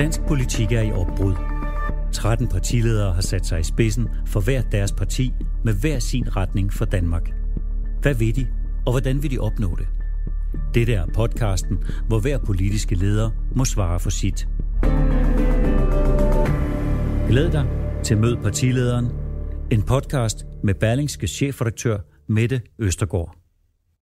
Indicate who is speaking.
Speaker 1: Dansk politik er i opbrud. 13 partiledere har sat sig i spidsen for hver deres parti med hver sin retning for Danmark. Hvad vil de, og hvordan vil de opnå det? Dette er podcasten, hvor hver politiske leder må svare for sit. Glæd dig til Mød partilederen, en podcast med Berlingske chefredaktør Mette Østergaard.